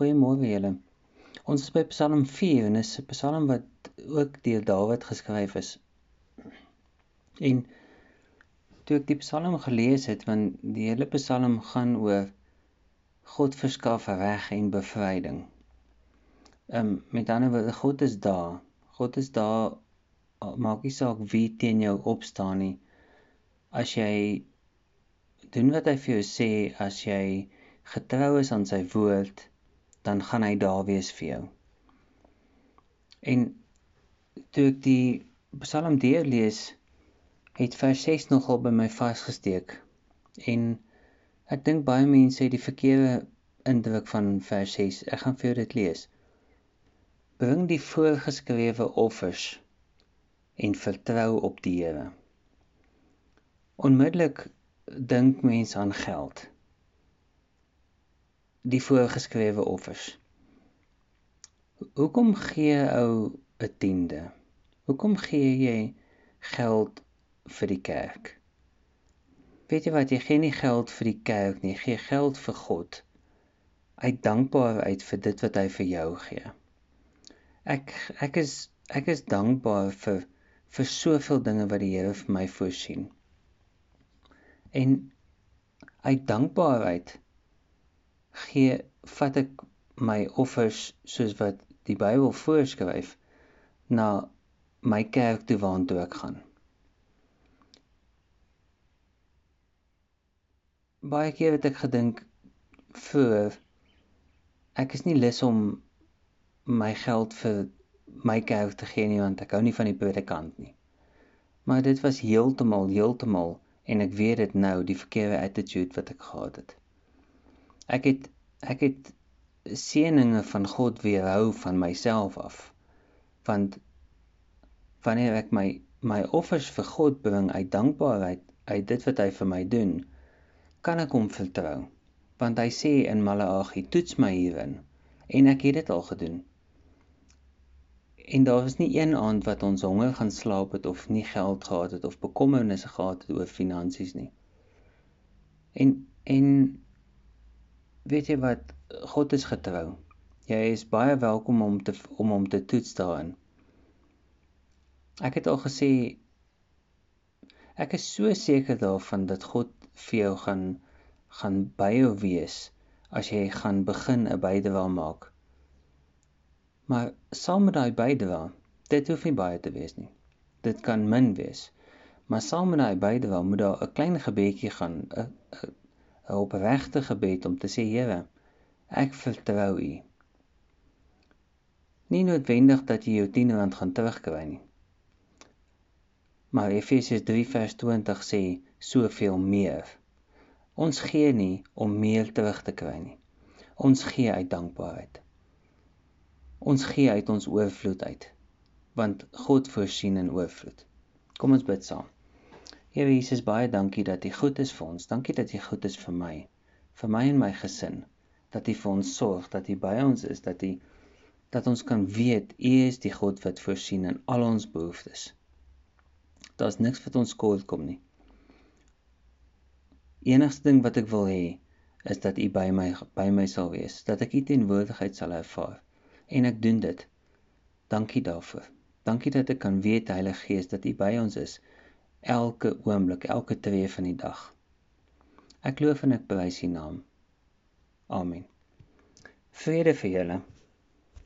Goeiemôre julle. Ons is by Psalm 4 en dis 'n Psalm wat ook deur Dawid geskryf is. En toe ek die Psalm gelees het, want die hele Psalm gaan oor God verskaf reg en bevryding. Ehm um, met ander woorde, God is daar. God is daar maak nie saak wie teen jou opstaan nie. As jy doen wat hy vir jou sê, as jy getrou is aan sy woord, dan gaan hy daar wees vir jou. En toe ek die Psalm deurlees, het vers 6 nogal by my vasgesteek. En ek dink baie mense het die verkeerde indruk van vers 6. Ek gaan vir jou dit lees. Bring die voorgeskrewe offers en vertrou op die Here. Onmiddellik dink mense aan geld die voorgeskrewe offers. Hoekom gee ou 'n tiende? Hoekom gee jy geld vir die kerk? Weet jy wat, jy gee nie geld vir die kerk nie, jy gee geld vir God. Uit dankbaarheid vir dit wat hy vir jou gee. Ek ek is ek is dankbaar vir vir soveel dinge wat die Here vir my voorsien. En uit dankbaarheid gee vat ek my offers soos wat die Bybel voorskryf na my kerk toe waartoe ek gaan. Baie keer het ek gedink vir ek is nie lus om my geld vir my kerk te gee nie want ek hou nie van die predikant nie. Maar dit was heeltemal heeltemal en ek weet dit nou die verkeerde attitude wat ek gehad het. Ek het ek het seëninge van God weerhou van myself af. Want wanneer ek my my offers vir God bring uit dankbaarheid uit dit wat hy vir my doen, kan ek hom vertrou. Want hy sê in Maleagi: "Toets my hierin." En ek het dit al gedoen. En daar was nie een aand wat ons honger gaan slaap het of nie geld gehad het of bekommernisse gehad het oor finansies nie. En en weet jy wat God is getrou. Jy is baie welkom om te om hom te toets daarin. Ek het al gesê ek is so seker daarvan dat God vir jou gaan gaan by jou wees as jy gaan begin 'n bydrae maak. Maar saam met daai bydrae, dit hoef nie baie te wees nie. Dit kan min wees. Maar saam met daai bydrae moet daar 'n klein gebedjie gaan, 'n 'n opregte gebed om te sê Here, ek vertrou U. Nie noodwendig dat jy jou 10 rand gaan terugkry nie. Maar Efesiërs 3:20 sê soveel meer. Ons gee nie om meer terug te kry nie. Ons gee uit dankbaarheid. Ons gee uit ons oorvloed uit want God voorsien in oorvloed. Kom ons bid saam. Here Jesus, baie dankie dat U goed is vir ons. Dankie dat U goed is vir my, vir my en my gesin. Dat U vir ons sorg, dat U by ons is, dat U dat ons kan weet U is die God wat voorsien in al ons behoeftes. Daar's niks wat ons kort kom nie. Enigste ding wat ek wil hê is dat U by my by my sal wees, dat ek U teenwoordigheid sal ervaar. En ek doen dit. Dankie daarvoor. Dankie dat ek kan weet Heilige Gees dat U by ons is elke oomblik, elke tree van die dag. Ek loof en ek prys U naam. Amen. Vrede vir julle.